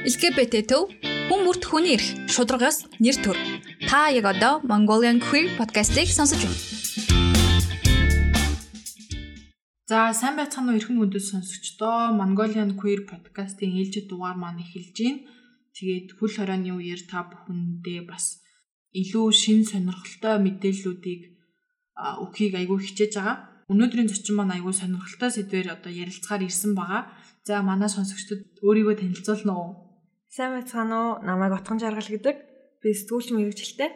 LGBT төв хүн бүрт хүний эрх шударгаас нэр төр. Та яг одоо Mongolian Queer podcast-ийг сонсож байна. За сайн байцгаана уу эрхэм хүндэт сонсогчдоо Mongolian Queer podcast-ийн ээлжид дугаар маань эхэлж байна. Тэгээд хөл хорооны үеэр та бүхэндээ бас илүү шин сонирхолтой мэдээллүүдийг өгөхийг айгүй хичээж байгаа. Өнөөдрийн зочин маань айгүй сонирхолтой сэдвээр одоо ярилцахаар ирсэн байгаа. За манай сонсогчдод өөрийгөө танилцуулна уу? Сайн байцгаана уу? Намайг Отгон Жаргал гэдэг. Би сэтгүүлч мэрэгчлээ.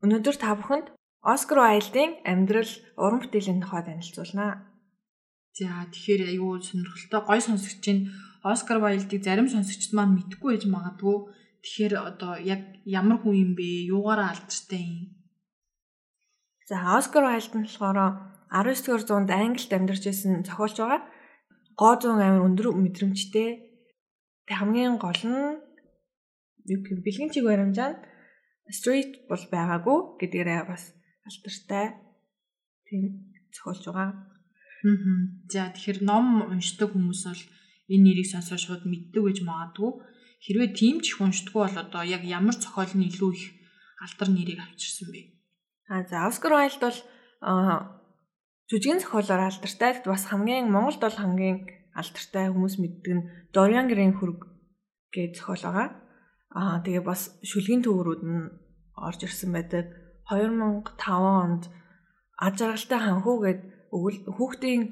Өнөөдөр та бүхэнд Оскар Уайлдын амьдрал уран бүтээлийн тухай танилцуулнаа. За тэгэхээр аюу сонирхолтой гой сонсогчийн Оскар Уайлдыг зарим сонсогчд маань мэдгүй байж магадгүй. Тэгэхээр одоо яг ямар хүн юм бэ? Юугаараа алдартай юм? За Оскар Уайлд нь болохоор 19-р зуунд Англид амьдарч исэн зохиолч байгаа гоо зүүн амир өндөр мэдрэмжтэй. Тэг хамгийн гол нь бэлгийн чиг баримжаанд street бол байгаагүй гэдгээрээ бас алдартай тийм зохиолж байгаа. Аа. За тэгэхээр ном уншдаг хүмүүс бол энэ нэрийг сонсоод шууд мэддэг гэж магадгүй. Хэрвээ тийм ч их уншдаггүй бол одоо яг ямар зохиол нь илүү их алдар нэрийг авчирсан бэ? А за Оскар Уайлд бол Жүжигэн зохиолоор алдартай бас хамгийн Монголд бол хамгийн алдартай хүмүүс мэддэг нь Dorian Gray хөрөг гэж зохиол байгаа. Аа тэгээ бас шүлгийн төвөрүүд нь орж ирсэн байдаг. 2005 онд аж аргалтай ханхуу гэд хүүхдийн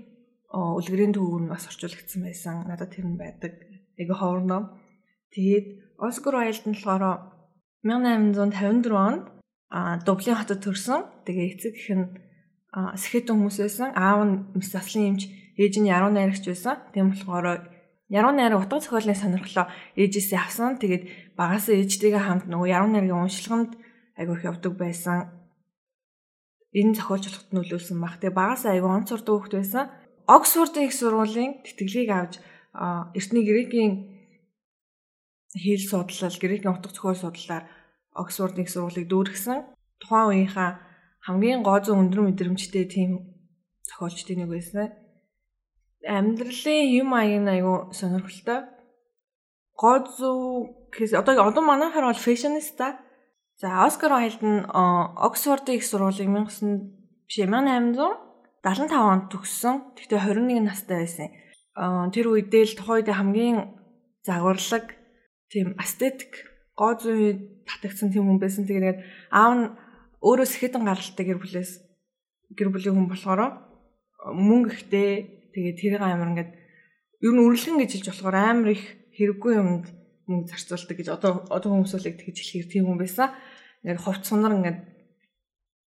үлгэрийн төвөр нь бас орчуулагдсан байсан. Надад тэр нь байдаг. Тэгээ ховорноо. Тэгээд Оскар Уайлд нь болохоор 1854 онд Дублин хотод төрсөн. Тэгээ эцэг гэх нь сэхэтэн хүмүүс байсан. Аав нь мис заслын эмч, ээж нь яруу найрагч байсан. Тийм болохоор яруу найраг утга зохиолын сонирхлоо ээжээсээ авсан. Тэгээд багасаа ээжтэйгээ хамт нөгөө яруу найргийн уншилганд айгүйх явдаг байсан. Энэ зохиолчлогт нөлөөлсөн баг. Тэгээд багасаа айгүй онц сурдаг хүүхэд байсан. Оксфордын их сургуулийн тэтгэлгийг авч эртний грекийн хэл судлал, грекийн утга зохиол судлалаар Оксфордын их сургуулийг дүүргэсэн. Тухайн үеийнхаа хамгийн гоо зүүн өндөр мэдрэмжтэй тийм зохиолчдын нэг байсан. Амьдралын юм аяг нь айгүй сонирхолтой. Гоо зүү гэхээс одоо одоо манайхаар бол фэшниста. За Оскар Уайлд нь Оксфордын их сургуулийг 1900 биш 1875 онд төгссөн. Тэгтээ 21 настай байсан. Тэр үедээ л тухайд хамгийн загварлаг тийм эстетик гоо зүй татагдсан тийм хүн байсан. Тэгээд аав нь өөрөө сэхэдэн гаралтай гэр бүлээс гэр бүлийн хүн болохоор мөнгө ихтэй тэгээд тэрийг амар ингээд ер нь үрлэгэн гэж хэлж болохоор амар их хэрэггүй юмд мөнгө зарцуулдаг гэж одоо одоо хүмүүсүүлэг тэгж хэлэхээр тийм хүн байсан. Яг ховц сунар ингээд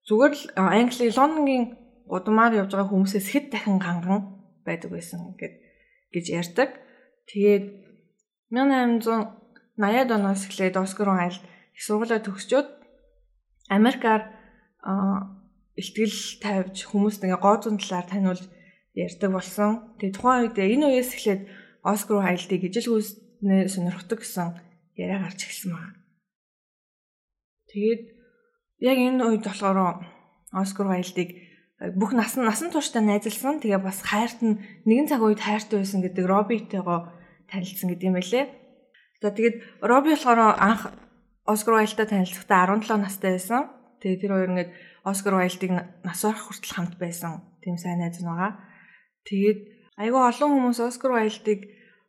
зүгээр л Англи Лондонгийн удамаар явж байгаа хүмүүсээс хэд дахин ганган байдаг байсан гэд гэж ярьдаг. Тэгээд 1880-аад оноос эхлээд Оскар Уайлд их сургуулаа төгсчөөд Америкаар ихтгэл тавьж хүмүүст ингээ гооцон талаар таниулж ярьдаг болсон. Тэгээ тухайн үед энэ үеэс эхлээд Оскар Уайлдыг ижил хүйснээ сонирхдаг гэсэн яриа гарч эхэлсэн байна. Тэгээд яг энэ үед болохоор Оскар Уайлдыг бүх насан насан туршдаа найзалсан. Тэгээ бас хайрт нь нэгэн цаг үед хайртай байсан гэдэг Робитэйгоо танилцсан гэдэг юм байлээ. За тэгээд Роби болохоор анх Оскар Уайлдтай танилцахдаа 17 настай байсан. Тэгээ тэр хоёр ингээд Оскар Уайлдыг нас барах хүртэл хамт байсан. Тийм сайн найз байгаа. Тэгээд айгүй олон хүмүүс Оскар Уайлдыг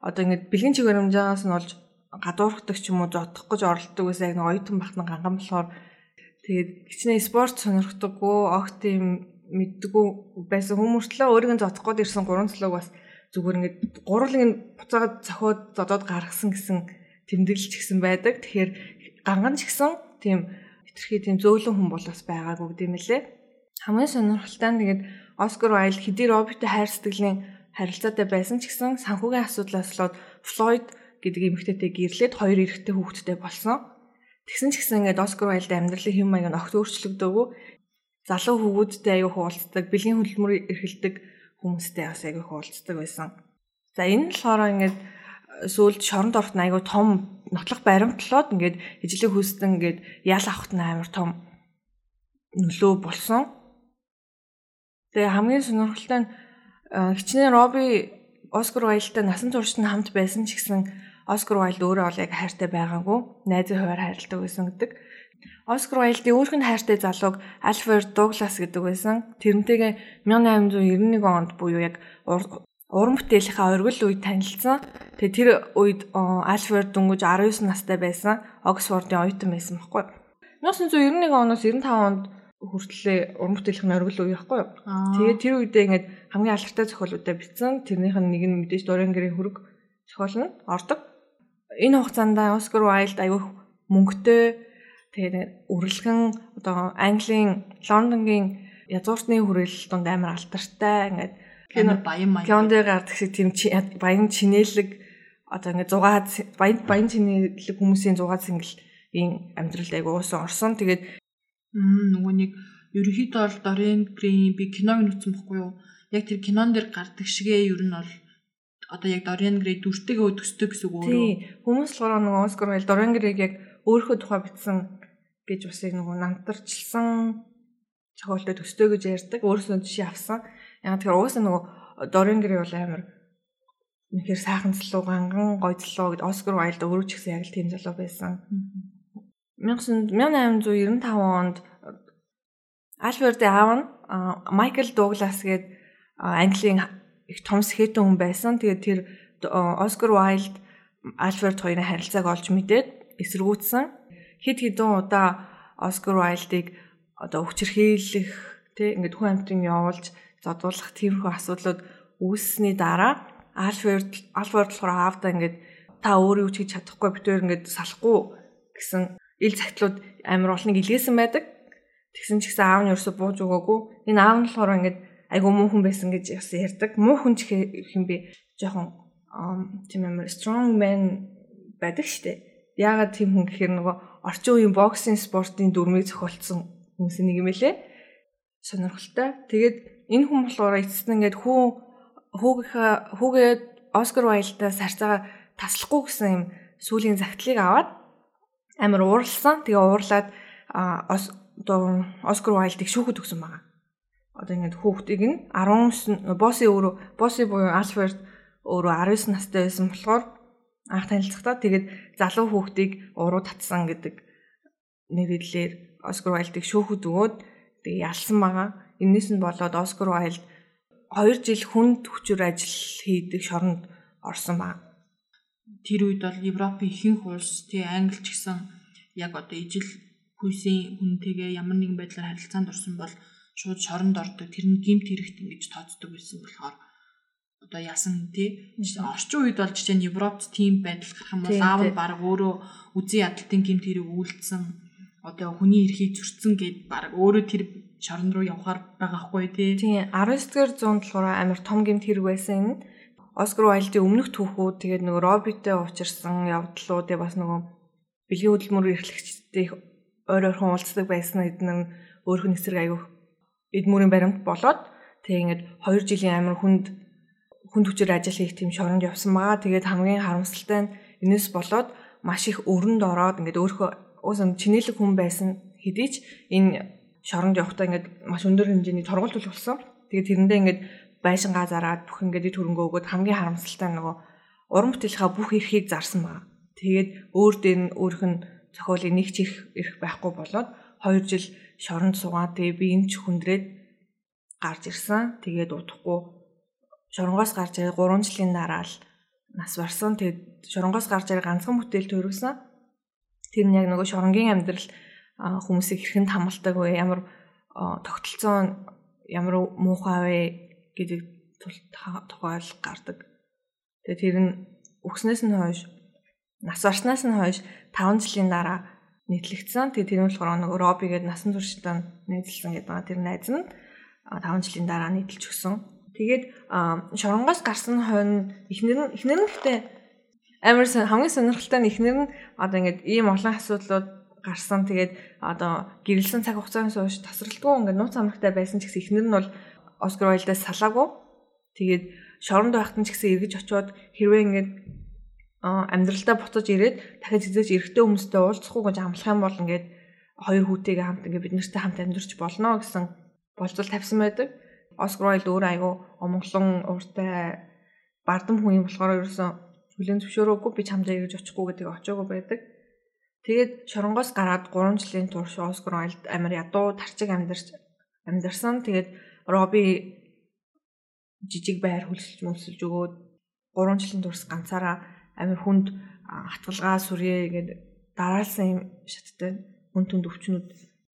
одоо ингээд бэлгийн чигээр хэмжээс нь олж гадуурхдаг ч юм уу зодох гэж оролддог байсан. Яг нэг оюутан бахны ганган болохоор тэгээд хичнээн спорт сонирхдаггүй, огт тийм мэддэггүй байсан хүмүүртлээ өөрийг нь зодох гээд ирсэн гурван цалууг бас зүгээр ингээд гурван буцаагаад зохиод зодоод гаргасан гэсэн тэмдэглэж гисэн байдаг. Тэгэхээр ганган ч гэсэн тийм хитрхи тийм зөөлөн хүн бол бас байгаагүй гэдэм лээ. Хамгийн сонирхолтой нь тэгээд Оскар Уайлд хэдий Роберт хайр сэтгэлийн харилцаатай байсан ч гэсэн санхүүгийн асуудлаас болоод Флойд гэдэг эмэгтэйтэй гэрлээд хоёр эрэгтэй хүүхэдтэй болсон. Тэгсэн ч гэсэн ингээд Оскар Уайлд амьдралын хэм маяг нь огт өөрчлөгдөөгүй. Залуу хүүхэдтэй аягүй хуулцдаг, бэлгийн хөдөлмөр эрхэлдэг хүмүүстэй бас аягүй хуулцдаг байсан. За энэ нь болохоор ингээд сүүлд шоронд орохт айгүй том нотлох баримтлаад ингээд ижлэг хүсдэн ингээд ял авахт амар том нөлөө болсон. Тэгээ хамгийн сонирхолтой нь хичнээн Роби Оскар Уайлдтай насан туршид нь хамт байсан ч гэсэн Оскар Уайлд өөрөө бол яг хайртай байгаагүй. Найзын хуваар хайрладаг байсан гэдэг. Оскар Уайлдын өөрхөн хайртай залууг Альфред Дуглас гэдэг байсан. Тэрнтэйгээ 1891 онд буюу яг уран бүтээлийнхаа оргил үед танилцсан. Тэгээ тэр үед Альфред дөнгөж 19 настай байсан. Оксфордын оюутан байсан байхгүй. 1991 оноос 95 онд хүртлээ уран бүтээлийн оргил үе байхгүй юу. Тэгээд тэр үедээ ингээд хамгийн алдартай зохиолуудаа бичсэн. Тэрнийх нь нэг нь мэдээж Dorian Gray хөрөг зохиол нь ордог. Энэ хугацаанд Оскар Уайлд аягүй мөнгөтэй. Тэгээд үргэлгэн одоо Английн Лондонгийн язгууртны хүрээлэл донд амар алдартай. Ингээд кино баян маяг кинонд гардаг шиг тийм баян чинэлэг одоо ингээд зугаад баян баян чинэлэг хүмүүсийн зугаад сэнгэлийн амьдралд аягүй уусан орсон. Тэгээд нөгөө нэг ерөнхийдөө бол Dorian Gray би киног нүцсэн бохгүй юу яг тэр кинон дээр гардаг шигээ ер нь бол одоо яг Dorian Gray дүртэйгээ өдөгсдөг гэсэн үг өөрөө. Тий. Хүмүүс болохоор нөгөө Оскар Уайлд Dorian Gray-г яг өөрийнхөө тухай бичсэн гэж бас яг нөгөө намтарчилсан зохиолтой төстэй гэж ярьдаг. Өөрөөсөө жишээ авсан. Яг тэгэхээр уусаа нөгөө Dorian Gray бол амар үнэхээр сайхан залуу ганган гоё залуу гэд Оскар Уайлд өөрөө ч гэсэн яг л тийм залуу байсан. 1895 онд Альфред аав нь Майкл Дуглас гээд Английн их том сэхэтэн хүн байсан. Тэгээд тэр Оскар Уайлд Альфред хоёрын харилцааг олж мэдээд эсэргүүцсэн. Хэд хэдэн удаа Оскар Уайлдыг одоо хүчирхийлэх тий ингээд хүн амтын явуулж зодуулах тиймэрхүү асуудлууд үүссэний дараа Альфред Альфред болохоор аавдаа ингээд та өөрөө үчиж чадахгүй битээр ингээд салахгүй гэсэн ил загтлууд амар олныг илгээсэн байдаг. Тэгсэн ч гэсэн аав нь ерөөсө бууж өгөөгүй. Энэ аав нь болохоор ингээд айгу муу хүн байсан гэж бас ярьдаг. Муу хүн ч хэм би жоохон тийм амар strong man байдаг штэ. Яагаад тийм хүн гэхээр нөгөө орчин үеийн боксинг спортын дүрмийг зохиолцсон хүмүүсийн нэг юм элэ. Сонирхолтой. Тэгээд энэ хүн болохоор эцэст нь ингээд хүү хүүгийнхаа хүүгээ Оскар Уайлдаас харцаага таслахгүй гэсэн юм сүлийн загтлыг аваад амар уурлсан. Тэгээ уурлаад одоо Оскар Уайлдыг шүүхэд өгсөн байгаа одоо ингээд хүүхдийг нь 19 боссын өөрөө боссы буюу Альфред өөрөө 19 настай байсан болохоор анх танилцахдаа тэгээд залуу хүүхдийг уруу татсан гэдэг нэрлэлээр Оскар Уайлдыг шүүхэд өгөөд тэгээ ялсан байгаа. Энээс нь болоод Оскар Уайлд 2 жил хүнд хүчээр ажил хийдэг шоронд орсон баг. Тэр үед бол Европын ихэнх улс тий Англи ч гэсэн яг одоо ижил хүйсийн хүнтэйгээ ямар нэгэн байдлаар харилцаанд орсон бол шууд шоронд ордог. Тэр нь гимт хэрэгт ингэж тооцдог байсан болохоор одоо яасан тий орчин үед бол жишээ нь Европт тийм байдал гарах юм бол аав нь баг өөрөө үзэн ядалтын гимт хэрэг үйлдсэн одоо хүний эрхийг зөрчсөн гэд баг өөрөө тэр шорон руу явахаар байгаа хгүй тий. Тийм 19-р зуунд болохоор амар том гимт хэрэг байсан энэ. Оскар Уайлдын өмнөх түүхүүд тэгээд нөгөө Робиттэй уучирсан явдлууд тэгээ бас нөгөө бэлгийн хөдөлмөр эрхлэгчтэй ойр ойрхон уулздаг байсан өөрөх нь эсрэг аягүй эдмүрийн баримт болоод тэг ингээд 2 жилийн амир хүнд хүнд хүчээр ажил хийх тийм шоронд явсан байгаа. Тэгээд хамгийн харамсалтай нь энэс болоод маш их өрөнд ороод ингээд өөрөө уусан чинэлэг хүн байсан хэдий ч энэ шоронд явахдаа ингээд маш өндөр хэмжээний торгуулт болсон. Тэгээд тэрэндээ ингээд байшингаа зараад бүх ингээд төрөнгөө өгөөд хамгийн харамсалтай нөгөө уран бүтээлийнхаа бүх эрхийг зарсан байна. Тэгээд өөр дээр нь өөрх нь зохиолын нэг ч их эрх байхгүй болоод 2 жил шоронд суугаад тэгээ би энэ ч хүндрээд гарч ирсэн. Тэгээд удахгүй шоронгоос гарч ирээ 3 жилийн дараа л нас барсан. Тэгээд шоронгоос гарч ирээ ганцхан бүтээл төрүүлсэн. Тэр нь яг нөгөө шоронгийн амьдрал хүмүүсийг хэрхэн хамалдаг вэ? Ямар тогтолцоо ямар муухай гэдэг тухайл гардаг. Тэгээд тэр нь өгснээс нь хойш нас барснаас нь хойш 5 жилийн дараа нийтлэгдсэн. Тэгээ тэр нь болохоор нөгөө Роби гэдэг насан туршидаа найзлсан гэдэг байгаа. Тэр найз нь 5 жилийн дараа нийтэлж өгсөн. Тэгээд шоронгоос гарсан хойно эхнэр нь эхнэр нь гэхдээ амар хамгийн сонирхолтой нь эхнэр нь одоо ингээд ийм олон асуудлууд гарсан. Тэгээд одоо гэрэлсэн цаг хугацаанаас хойш тасралтгүй ингээд нууц амрагтай байсан ч гэсэн эхнэр нь бол Оскар Уайлдаас салаагүй. Тэгээд шоронд байхад ч гэсэн эргэж очиод хэрвээ ингээд амьдралдаа буцаж ирээд дахиад зэзэж эрэгтэй хүмүүстэй уулзахгүй гэж амлах юм бол ингээд хоёр хүүтэйгээ хамт ингээд бид нартай хамт амьдарч болно гэсэн болцол тавьсан байдаг. Оскар Уайлд өөр айгу омглон ууртай бардам хүн юм болохоор ерөөсөн хүлэн зөвшөөрөөгүй би чамд ирж очихгүй гэдэг очоогүй байдаг. Тэгээд шоронгоос гараад 3 жилийн турш Оскар Уайлд амар ядуу тарчиг амьдарч амьдарсан. Тэгээд Роби жижиг байр хөлсөлж мөлсөлж өгөөд 3 жилийн турш ганцаараа амар хүнд хатгалгаа сүрье гэдэг дараалсан юм шаттай хүн түнд өвчнүүд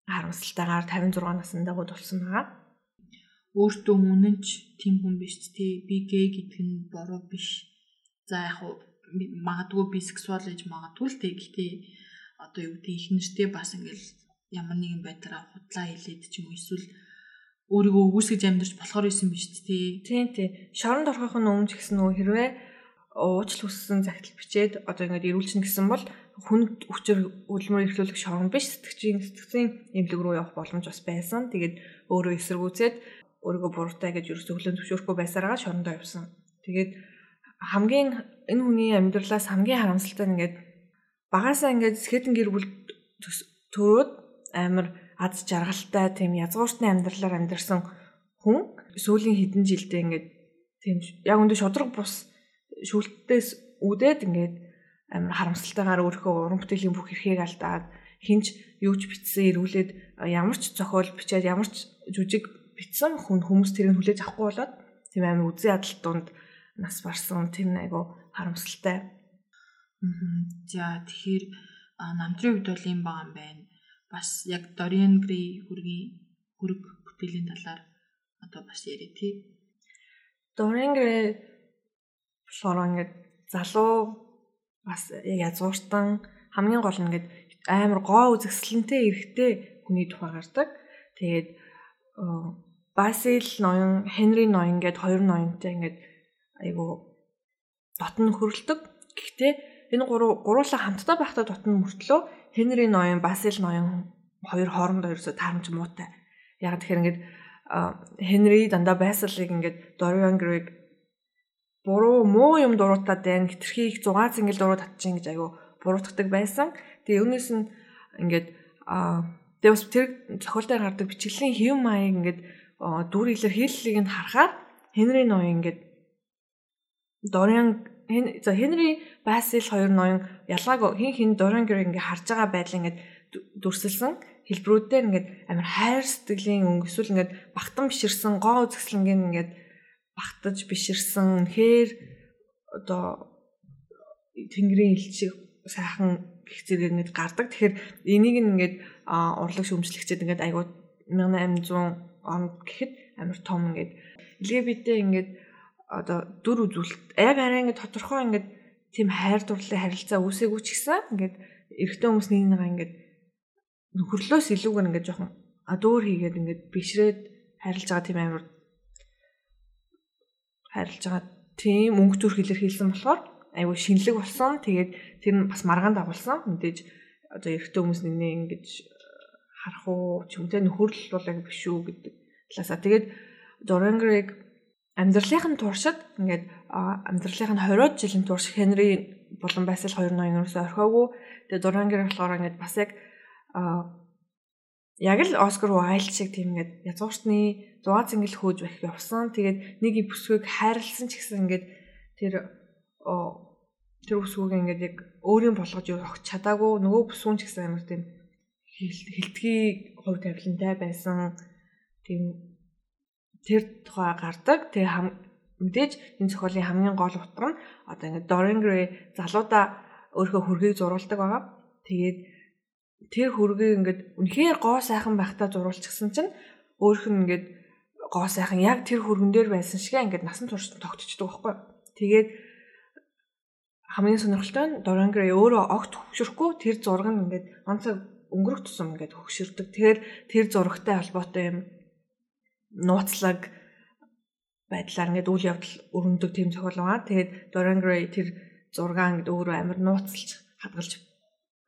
харамсалтайгаар 56 наснда бодулсан байгаа. Өөртөө үнэн ч тийм хүн биш тий. Би гей гэдэг нь буруу биш. За яг хуу магадгүй бисексуал ээж магадгүй л тий. Гэхдээ одоо юу гэдэг их нэртэй бас ингээл ямар нэгэн байдлаараа худлаа хилээд ч юм уу эсвэл өөрийгөө үгүйсгэж амьдарч болохоор исэн биш тий. Тийм тий. Шоронд орохын өмнө ч гэсэн нөө хэрвээ уучлал хүссэн загтал бичээд одоо ингээд ирүүлчихнэ гэсэн бол хүнд өвчөр үлмөр ихлүүлэх шорон биш сэтгчийн сэтгцийн эмнэлэг рүү явах боломж бас байсан. Тэгээд өөрөө эсэргүүцээд өөрийгөө буруутай гэж ерөөсөө хөлөө зөвшөөрөхгүй байсараа шорондоо явсан. Тэгээд хамгийн энэ хүний амьдралаас хамгийн харамсалтай нь ингээд багасаа ингээд сэдэн гэр бүл төрөөд амар аз жаргалтай тийм язгууртны амьдралаар амьдарсан хүн сүүлийн хэдэн жилдээ ингээд тийм яг өндөө шудраг бус шүлтдээс үдээд ингээд амар харамсалтайгаар өөрийнхөө уран бүтээлийн бүх эрхийг алдаад хинч юу ч бичсэн ирүүлээд ямар ч зохиол бичээд ямар ч жүжиг бичсэн хүн хүмүүс тэрийг хүлээж авахгүй болоод тийм амар үзий ядалт донд нас барсан тийм айгу харамсалтай. За тэгэхээр намтрын хувьд бол юм юм байна. Бас яг Dorian Gray хүргийн хүрэг бүтээлийн талаар одоо бас яриа тий. Dorian Gray болохоор ингээд залуу бас яг язууртан хамгийн гол нь ингээд амар гоо үзэсгэлэнтэй эрэгтэй хүний тухай гардаг. Тэгээд Басил ноён, Хенри ноён гэд хоёр ноёнтой ингээд айгу дотн хөрөлдөг. Гэхдээ энэ гурав гуруула хамтдаа байхдаа дотн мөртлөө Хенри ноён, Басил ноён хоёр хоорондоо ерөөсө таарамж муутай. Яг тэгэхээр ингээд Хенри дандаа Басилыг ингээд Dorian Gray буруу муу юм дуруутаад байна. Хитрхи их 6 зингэл дуруу татчихин гэж айгу буруутгадаг байсан. Тэгээ үүнээс нь ингээд тэгээ бас тэр зохиол дээр гардаг бичгийн хэв маяг ингээд дүр илэрхийллийг нь харахаар Хенри ноён ингээд Дориан за Хенри Басил хоёр ноён ялгааг хин хин Дориан гэр ингээд харж байгаа байдлаа ингээд дүрсэлсэн. Хэлбэрүүдээр ингээд амар хайр сэтгэлийн өнгө эсвэл ингээд багтан биширсэн гоо үзэсгэлэнгийн ингээд багтаж биширсэн. Үнэхээр одоо тэнгэрийн элчиг сайхан гих зэрэг ингээд гардаг. Тэгэхээр энийг ингээд урлаг шүмжлэгчэд ингээд айгуу 1800 онд гэхэд амар том ингээд LGBT ингээд одоо дүр үзүүлэлт яг арай ингээд тодорхой ингээд тийм хайр дурлалын харилцаа үүсээгүй ч гэсэн ингээд эрэгтэй хүмүүс нэг нэгээ ингээд нөхөрлөөс илүүгээр ингээд жоохон адуур хийгээд ингээд бишрээд харилцаж байгаа тийм амар харилцаж байгаа тийм өнгө зүрх илэрхийлсэн болохоор айгүй шинэлэг болсон. Тэгээд тэр нь бас маргаан дагуулсан. Мэдээж одоо эрэгтэй хүмүүс нэ ингэж харах уу ч юм те нөхөрлөл бол яг биш үү гэдэг талаасаа. Тэгээд Dorian Gray амьдралынхын туршид ингээд амьдралынхын 20 жилийн турш Henry болон Basil хоёр ноён ерөөсөй орхиогүй. Dorian Gray болохоор ингээд бас яг яг л Оскар Уайлд шиг тийм ингээд язгууртны 6 зингэл хөөж байх явсан. Тэгээд нэг бүсгүйг хайрлсан ч гэсэн ингээд тэр тэр бүсгүйг ингээд яг өөрийн болгож өгч чадаагүй нөгөө бүсгүүн ч гэсэн амар тийм хилтгий хувь тавилантай байсан. Тийм тэр тухай гардаг. Тэгээ хам мэдээж энэ зохиолын хамгийн гол утга нь одоо ингээд Dorian Gray залуудаа өөрийнхөө хөргийг зурулдаг байгаа. Тэгээд тэр хөргийг ингээд үнэхээр гоо сайхан байхдаа зурулчихсан чинь өөрөх нь ингээд гоо сайхан яг тэр хөргөн дээр байсан шиг ингээд насан турш тогтчихдог байхгүй. Тэгээд хамгийн сонирхолтой нь Dorian Gray өөрөө огт хөвшөрөхгүй тэр зураг нь ингээд онцог өнгөрөх тусам ингээд хөвшөрдөг. Тэгэхээр тэр зурагтай холбоотой юм нууцлаг байдлаар ингээд үйл явдал өрнөдөг тийм зохиол байгаа. Тэгээд Dorian Gray тэр зургаа ингээд өөрөө амар нууцлж хадгалж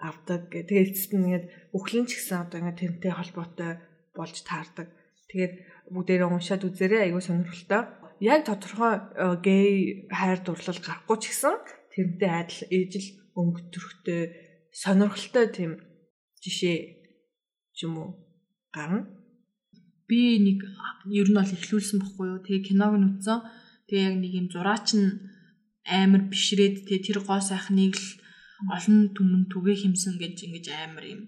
авдаг. Тэгээд эцэст нь ингээд өхлөн ч гэсэн одоо ингээд тэрнтэй холбоотой болж таардаг. Тэгээд бүгдээрээ уншаад үзээрэй аягүй сонирхолтой. Яг тодорхой э, гей хайр дурлал гарахгүй ч гэсэн тэрнтэй адил ээжил өнгө төрхтэй сонирхолтой тийм жишээ юм уу гарна. Би нэг ер нь бол ихлүүлсэн бохгүй юу. Тэгээ киног нь үзсэн. Тэгээ яг нэг юм зураач нь амар бишрээд те тэр гоо сайхныг л олон түмэн түгээ химсэн гэж ингэж амар юм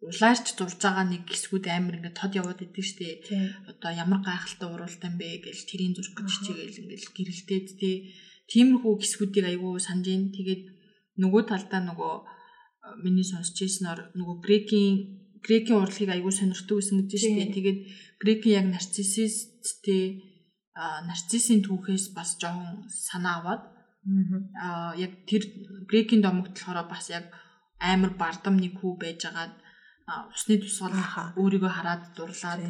улаарч дурж байгаа нэг хэсгүүд амар ингээд тод яваад идэв штэ. Одоо ямар гайхалтай уралдаан бэ гэж тэрийн зург гэж чигээл ингээд гэрэлтээд тий. Тиймэрхүү хэсгүүдийг айгүй санаж ин. Тэгээд нөгөө талдаа нөгөө миний сонсч ирснээр нөгөө грекийн грекийн урлагийг айгүй сонирхдаг гэсэн гэж штэ. Тэгээд грекийн яг нарциссисттэй нарциссийн түүхээс бас жоохон санаа аваад аа яг тэр грекийн домогт болохоор бас яг амар бардам нэг хүү байжгаад усны тусгал өөрийгөө хараад дурлаад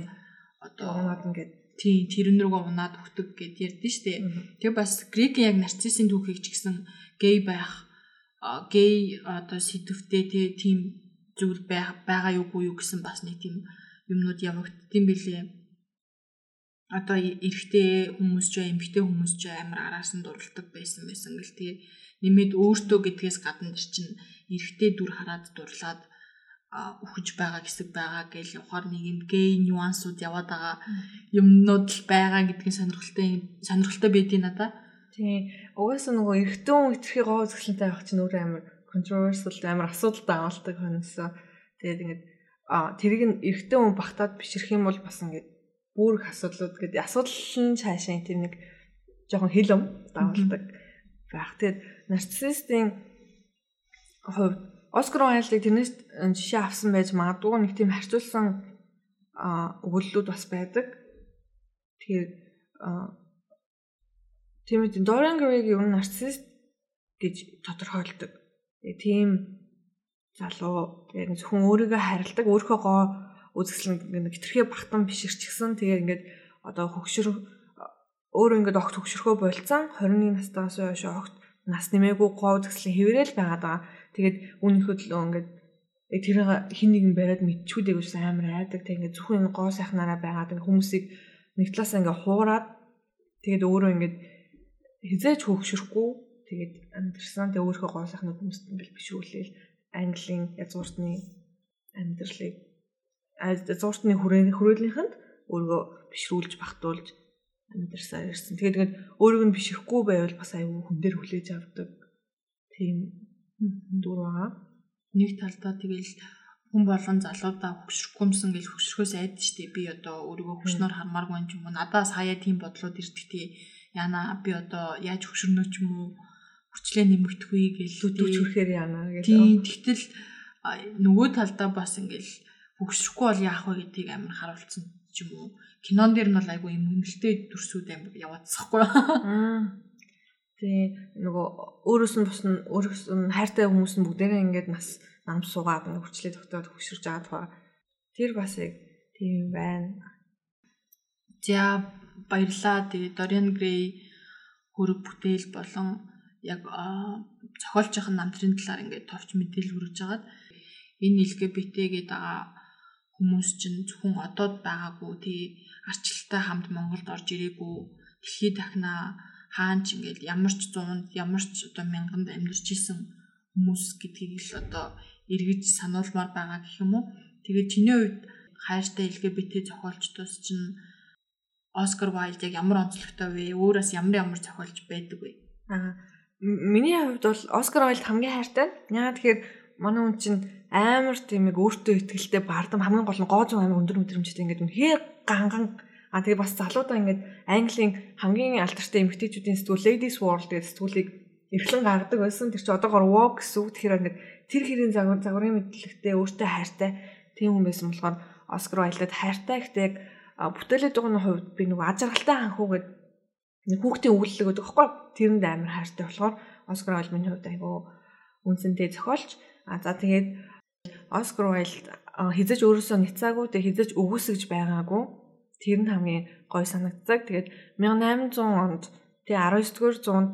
одоо унаад ингээд. Тий рүүгээ унаад өгдөг гэд ярьдэн штэ. Тэгээ бас грекийн яг нарциссийн түүхийг ч гэсэн гей байх гей одоо сэдвтэй тий тийм зүйл байгаа юугүй юу гэсэн бас нэг тийм юмнууд явагддсан билээ. Одоо эрэгтэй хүмүүс ч эмэгтэй хүмүүс ч амар араас нь дурладаг байсан байсан гэл тэгээ нэмээд өөртөө гэдгээс гадна чинь эрэгтэй дүр хараад дурлаад үхэж байгаа хэсэг байгаа гэж ухаар нэг юм гей нюансууд яваад байгаа юмнууд л байгаа гэдгийг сонирхолтой сонирхолтой байдیں۔ надаа. Тийм. Угаасаа нөгөө хүн хэтэрхий гоо зөвлөнтэй авах чинь өөр амар controversial амар асуудалтай амлдаг хөнөөсөө. Тэгээд ингээд а тэрийг нь эрэгтэй хүн багтаад бишрэх юм бол бас ингээд бүр их асуудлууд гэдэг асуудал нь цаашаа тэр нэг жоохон хилэм давалдаг байх. Тэгээд нарциссистийн хувьд Оскар Уайлдыг тэрнээс жишээ авсан байж магадгүй нэг тийм харьцуулсан өгүүллүүд бас байдаг. Тэгэхээр тийм үү Dorian Gray-г ер нь нарцисст гэж тодорхойлдог. Тийм залуу яг зөвхөн өөрийгөө харилдаг, өөрийнхөө гоо үзэсгэлэн нэг хитрхээ бахтан бишэрч гисэн. Тэгээ ингээд одоо хөгшөр өөр ингээд огт хөгшөрхөө болцсон 21 настайгаас хойш огт нас нэмээгүй гоо үзэсгэлэн хэврээл байгаад байгаа. Тэгээд үүнийхөө төлөө ингээд тэр хин нэгэн бариад мэдчүүдийг ус амар айдаг. Тэг ингээд зөвхөн гоо сайхнараа байгаад хүмүүсийг нэг талаас ингээд хуураад тэгээд өөрөө ингээд хизээч хөөгшөрөхгүй тэгээд амьдэрсэн. Тэг өөрийнхөө гоо сайхнууд хүмүүст ингээд бишүүлээл Английн язгууртны амьдралыг язгууртны хүрээлийнхэнд өөрийгөө бишрүүлж багтуулж амьдэрсаар ирсэн. Тэгээд тэгээд өөрийг нь бишрэхгүй байвал бас аюу хүн дээр хүлээж авдаг. Тийм дүр байгаа. Нэг талдаа тэгэл хүн болгон залуудаа хөксөрөхгүймсэн гэж хөксөрөхөөс айд штэ би одоо өөрийгөө хөкснөр хармааргүй юм ч юм уу надаас хаяа тийм бодлоод ирдэг тий яна би одоо яаж хөксөрнө ч юм уу хүчлээ нэмэгдэхгүй гэж лүдүүч хүрэхээр яана гэж тий тэгтэл нөгөө талдаа бас ингээл хөксөрөхгүй бол яах вэ гэдгийг амар харуулсан ч юм уу. Кинон дээр нь бол айгүй юм нэмэлттэй дүрсүүд амар яваадсахгүй. Тэгээ нөгөө өөрөөс нь бус нь өөрөөс нь хайртай хүмүүс нь бүгдээрээ ингээд нас нам суугаад ингээд хүчлээ тогтоод хөшөрж байгаа тухай. Тэр бас яг тийм байна. За баярлаа. Тэгээ Dorian Gray хөрөг бүтээл болон яг зохиолчийн намтрын талаар ингээд товч мэдээлэл хүргэж хагаад энэ LGBT гэдэг хүмүүс чинь зөвхөн одоод байгаагүй тий арчлалтай хамт Монголд орж ирээгүй дэлхийд дахнаа хаан ч ингээд ямар ч зуунд ямар ч одоо мянганд амьдарч исэн хүмүүс гэдгийг л одоо эргэж сануулмаар байгаа гэх юм уу. Тэгээд чиний хувьд хайртай LGBT зохиолчдоос чинь Оскар Вайлд яг ямар онцлогтой вэ? Өөрөөс ямар ямар зохиолч байдаг вэ? Аа миний хувьд бол Оскар Вайлд хамгийн хайртай. Яагаад тэгэхээр манай хүн чинь амар тийм яг өөртөө ихтэй бардам хамгийн гол нь гоо зүүн амар өндөр мэдрэмжтэй ингээд үнэхээр ганган А тэгээ бас залуудаа ингээд Английн хамгийн алдартай эмэгтэйчүүдийн сэтгүүл Ladies World гэдэг сэтгүүлийг эрхлэн гаргадаг байсан. Тэр чинь одоогоор Vogue гэсэн үг. Тэгэхээр ингээд тэр хэрийн загвар загварын мэдлэгтэй өөртөө хайртай тийм хүн байсан болохоор Оскар Уайлдад хайртай гэхдээ яг бүтээлээ дугны хувьд би нөгөө ажралтай ханхуугээд нэг хүүхдийн өгүүлэлэг өгдөг байхгүй тэрэнд амар хайртай болохоор Оскар Уайлд миний хувьд айгүй үнцэнтэй зохиолч. А за тэгээд Оскар Уайлд хизэж өөрөөсөө ницаагүй тэг хизэж өгөөсгөж байгаагүй Тэр нь хамгийн гой санагддаг. Тэгээд 1800 онд тэгээ 19-р зуунд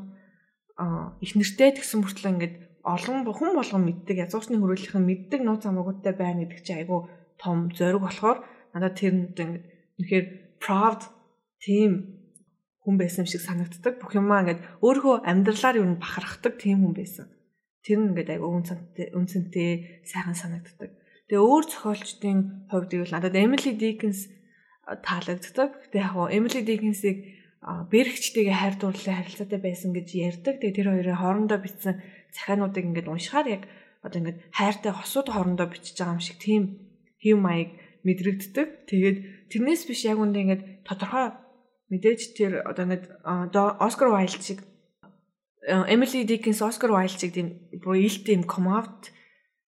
их нэртэй тэгсэн мөртлөө ингээд олон хүн болгон мэддэг язгуурчны хөрөөлийнх нь мэддэг нууц хамаагуудтай байна гэдэг чинь айгүй том зориг болохоор надад тэр нь ингээд үнэхээр proud team хүн байсан шиг санагддаг. Бүх юмаа ингээд өөрийнхөө амьдралаар юу бахархдаг тийм хүн байсан. Тэр нь ингээд айгүй үнцэнтэй үнцэнтэй сайхан санагддаг. Тэгээ өөр зохиолчдын хувьд ивэл надад Emily Dickinson таалагддаг. Гэтэ яг Emily Dickinson-ыг бэрхчтэйгээ хайр дурлалын харилцаатай байсан гэж ярьдаг. Тэгээ тэр хоёрын хоорондоо бичсэн захиануудыг ингээд уншихаар яг одоо ингээд хайртай хосууд хоорондоо бичиж байгаа юм шиг тийм хэв маяг мэдрэгддэг. Тэгээд тэрнээс биш яг үндэ ингээд тодорхой мэдээж тэр одоо ингээд Оскар Вайлд шиг Эмили Диккенс Оскар Вайлд шиг тийм бүр илт тийм комавт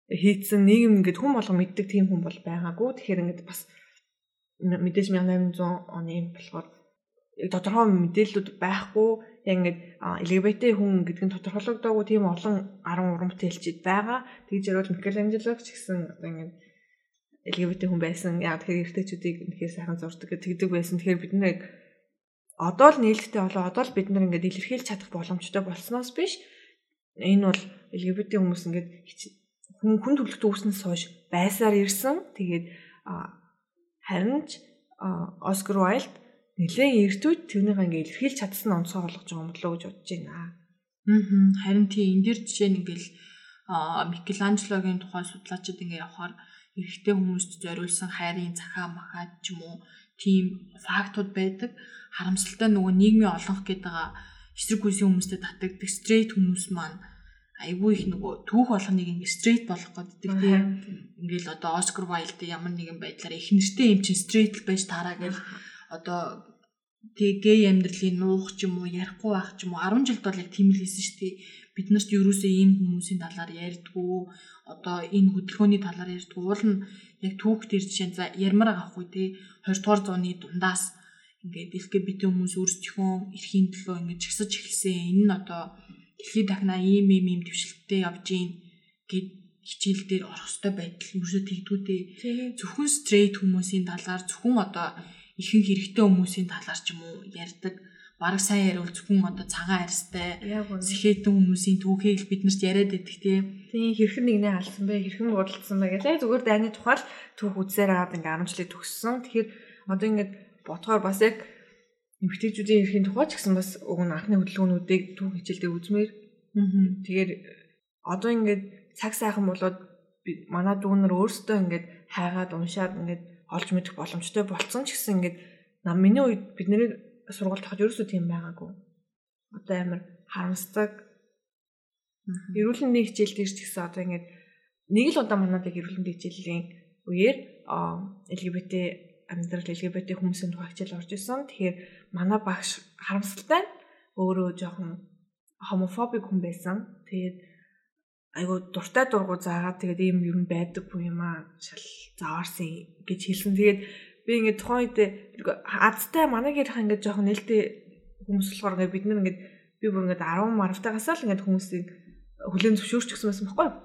хийцэн нийгэм ингээд хүн болго мэддэг тийм хүн бол байгаагүй. Тэгэхээр ингээд бас мэдээж 1800 оны юм болохоор тодорхой мэдээллүүд байхгүй яг ингээд LGBT хүн гэдэг нь тодорхойлогдоогүй тийм олон 10 уран бүтээлчид байгаа. Тэгж ярил Микеланжело ч гэсэн ингээд LGBT хүн байсан. Яг тэгэхээр эртээчүүдийг үнэхээр сайхан зурдаг тэгдэг байсан. Тэгэхээр бид нэг одоо л нээлттэй болоо одоо л бид нар ингээд илэрхийлж чадах боломжтой болсноос биш энэ бол LGBT хүмүүс ингээд хүн хүн төрөлхтөө үүснээс хойш байсаар ирсэн. Тэгээд харин ч Оскар Вайлд нэлээд эртүүд тэрнийг ингээ илэрхийлж чадсан онцгой болгож байгаа юм болоо гэж бодож байна. Аа. Харин тийм энэ дэр жишээ нь ингээл Микеланжелогийн тухай судлаачид ингээ явахаар эрэгтэй хүмүүст зориулсан хайрын захаа махаад ч юм уу тийм фактууд байдаг. Харамсалтай нөгөө нийгмийн олонх гэдэг байгаа эсрэг үеийн хүмүүстэй татагддаг стрейт хүмүүс маань айгүй их нөгөө түүх болгоныг ингээ стрейт болгох гэдэг тийм ингээл одоо Оскар Вайлд ямар нэгэн байдлаар их нэртэй юм чинь стрейт л байж таараа гэж одоо тэг гей амьдралын нуух ч юм уу ярихгүй байх ч юм уу 10 жилд бол яг тийм л хийсэн шүү дээ. Бид нарт ерөөсөө ийм хүмүүсийн талаар ярьдгүү одоо энэ хөдөлгөөний талаар ярьдгүү уул нь яг түүх төр жишээ за ярмаар авахгүй те 20 дугаар зууны дундаас ингээд LGBT хүмүүс өөрсдийнхөө эрхийн төлөө ингээд жагсаж эхэлсэн. Энэ нь одоо дэлхийд дахна ийм ийм ийм төвшлөлттэй явж гин гэд хичээл дээр орох хэвээр байдал ерөөсөө тэгдгүүтэй. Зөвхөн стрейт хүмүүсийн талаар зөвхөн одоо ихэнх хэрэгтэй хүмүүсийн талаар ч юм уу ярьдаг. Бараг сайн яриул зөвхөн одоо цагаан арьстай сэхэтэн хүмүүсийн түүхийг бид нарт яриад байдаг тий. Тийм хэрхэн нэгнээ алсан бэ? Хэрхэн бодолцсон бэ гэдэг. Зүгээр дайны тухайл түүх үзсээр аваад ингээ 10 жилийн төгссөн. Тэгэхээр одоо ингээд бодгоор бас яг эмгтээчүүдийн эрхийн тухай ч гэсэн бас нь анхны хөдөлгөөнүүдийг түүх хичээлдээ үзмээр. Тэгэхээр одоо ингээд цаг сайхан болоод манай дүүнэр өөрсдөө ингээд хайгаад уншаад ингээд олж мэдэх боломжтой болцсон ч гэсэн ингээд нам миний үед бидний сургуульд хахад ерөөсөө тийм байгаагүй. Одоо амар харамсдаг. Эрүүл мэндийн хичээл дээр ч гэсэн одоо ингээд нэг л удаа манад яг эрүүл мэндийн хичээлийн үеэр LGBT амьдрал LGBT хүмүүсийн тухай хичээл орж исэн. Тэгэхээр манай багш харамсалтай өөрөө жоохон хомофобик хүн байсан. Тэгээд айгу дуртай дургу заагаад тэгээд ийм нь байдаг юм аа шал заваарсан гэж хэлсэн. Тэгээд би ингээд тухайн үед азтай манай гэрх ингээд жоохон нээлттэй хүмүүс болохоор ингээд бид нар ингээд би бүр ингээд 10 марвтаагаас л ингээд хүмүүсийг хүлэн зөвшөөрч гсэн байсан байхгүй юу?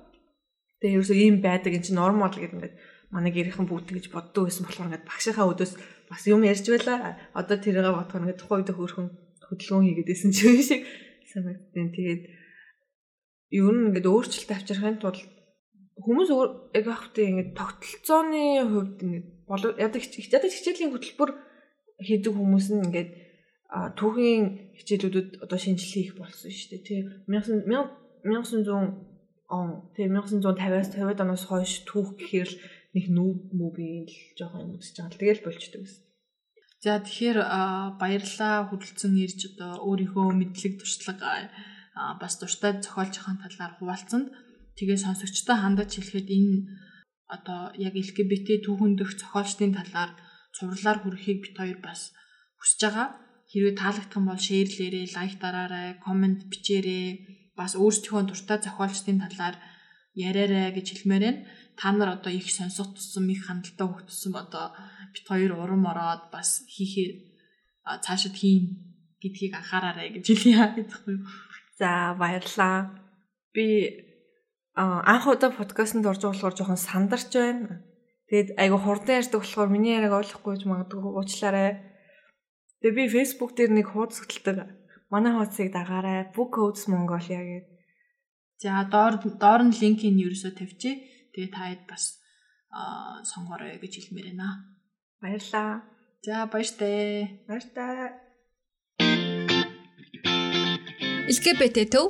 Тэгээ ерөөсөө ийм байдаг энэ чинь нормал гэдэг ингээд манай гэрийнхэн бүгд гэж боддог байсан болохоор ингээд багшийнхаа өдөөс бас юм ярьж байла. Одоо тэрийгээ бодохоор ингээд тухайн үед хөөрхөн хөдөлгөөн хийгээд байсан ч юм шиг санагдсан. Тэгээд ер нь ингээд өөрчлөлт авчрахын тулд хүмүүс яг ахтай ингээд тогтолцооны хувьд ингээд болоо ядаг ядаж хичээлийн хөтөлбөр хийдэг хүмүүс нь ингээд түүхийн хичээлүүдэд одоо шинжилгээ хийх болсон шүү дээ. Тий 1900 он тий 1950-аас 50-аад оноос хойш түүх гэхээр л нэг нүүб мөгийн л жоохон юм үзэж байгаа. Тэгэл болчдөг гэсэн. За тэгэхээр баярлалаа хөдөлцөн ирж одоо өөрийнхөө мэдлэг туршлага бас дуртай зохиолч хаан талаар хуваалцсанд тэгээ сонсогчтой хандаж хэлэхэд энэ одоо яг LGBT түүхэн дэх зохиолчдын талаар цувралаар хүрэхийг бит хоёр бас хүсэж байгаа. Хэрвээ таалагдах юм бол шеэрлээрээ, лайк дараарай, комент бичээрэй. Бас өөрсдийнхөө дуртай зохиолчдын талаар яриарай гэж хэлмээр байна. Та нар одоо их сонсох тусам их хандлтаа хөх тусам одоо бит хоёр урам ороод бас хийхээр цаашид хийн гэдгийг анхаараарай гэж хэлье гэдэг юм. За баярлаа. Би анх удаа подкастт орж байгаа болохоор жоохон сандарч байна. Тэгээд айгу хурдан ярьдаг болохоор миний яриаг ойлгохгүй ч магадгүй уучлаарай. Тэгээд би Facebook дээр нэг хуудас хөтэлдэг. Манай хуудсыг дагаарай. Book Codes Mongolia гэдэг. За доор доор нь линкийг ерөөсөө тавьчих. Тэгээд таад бас сонгоорой гэж хэлмээр байна. Баярлаа. За баяртай. Баяртай. LGBT төв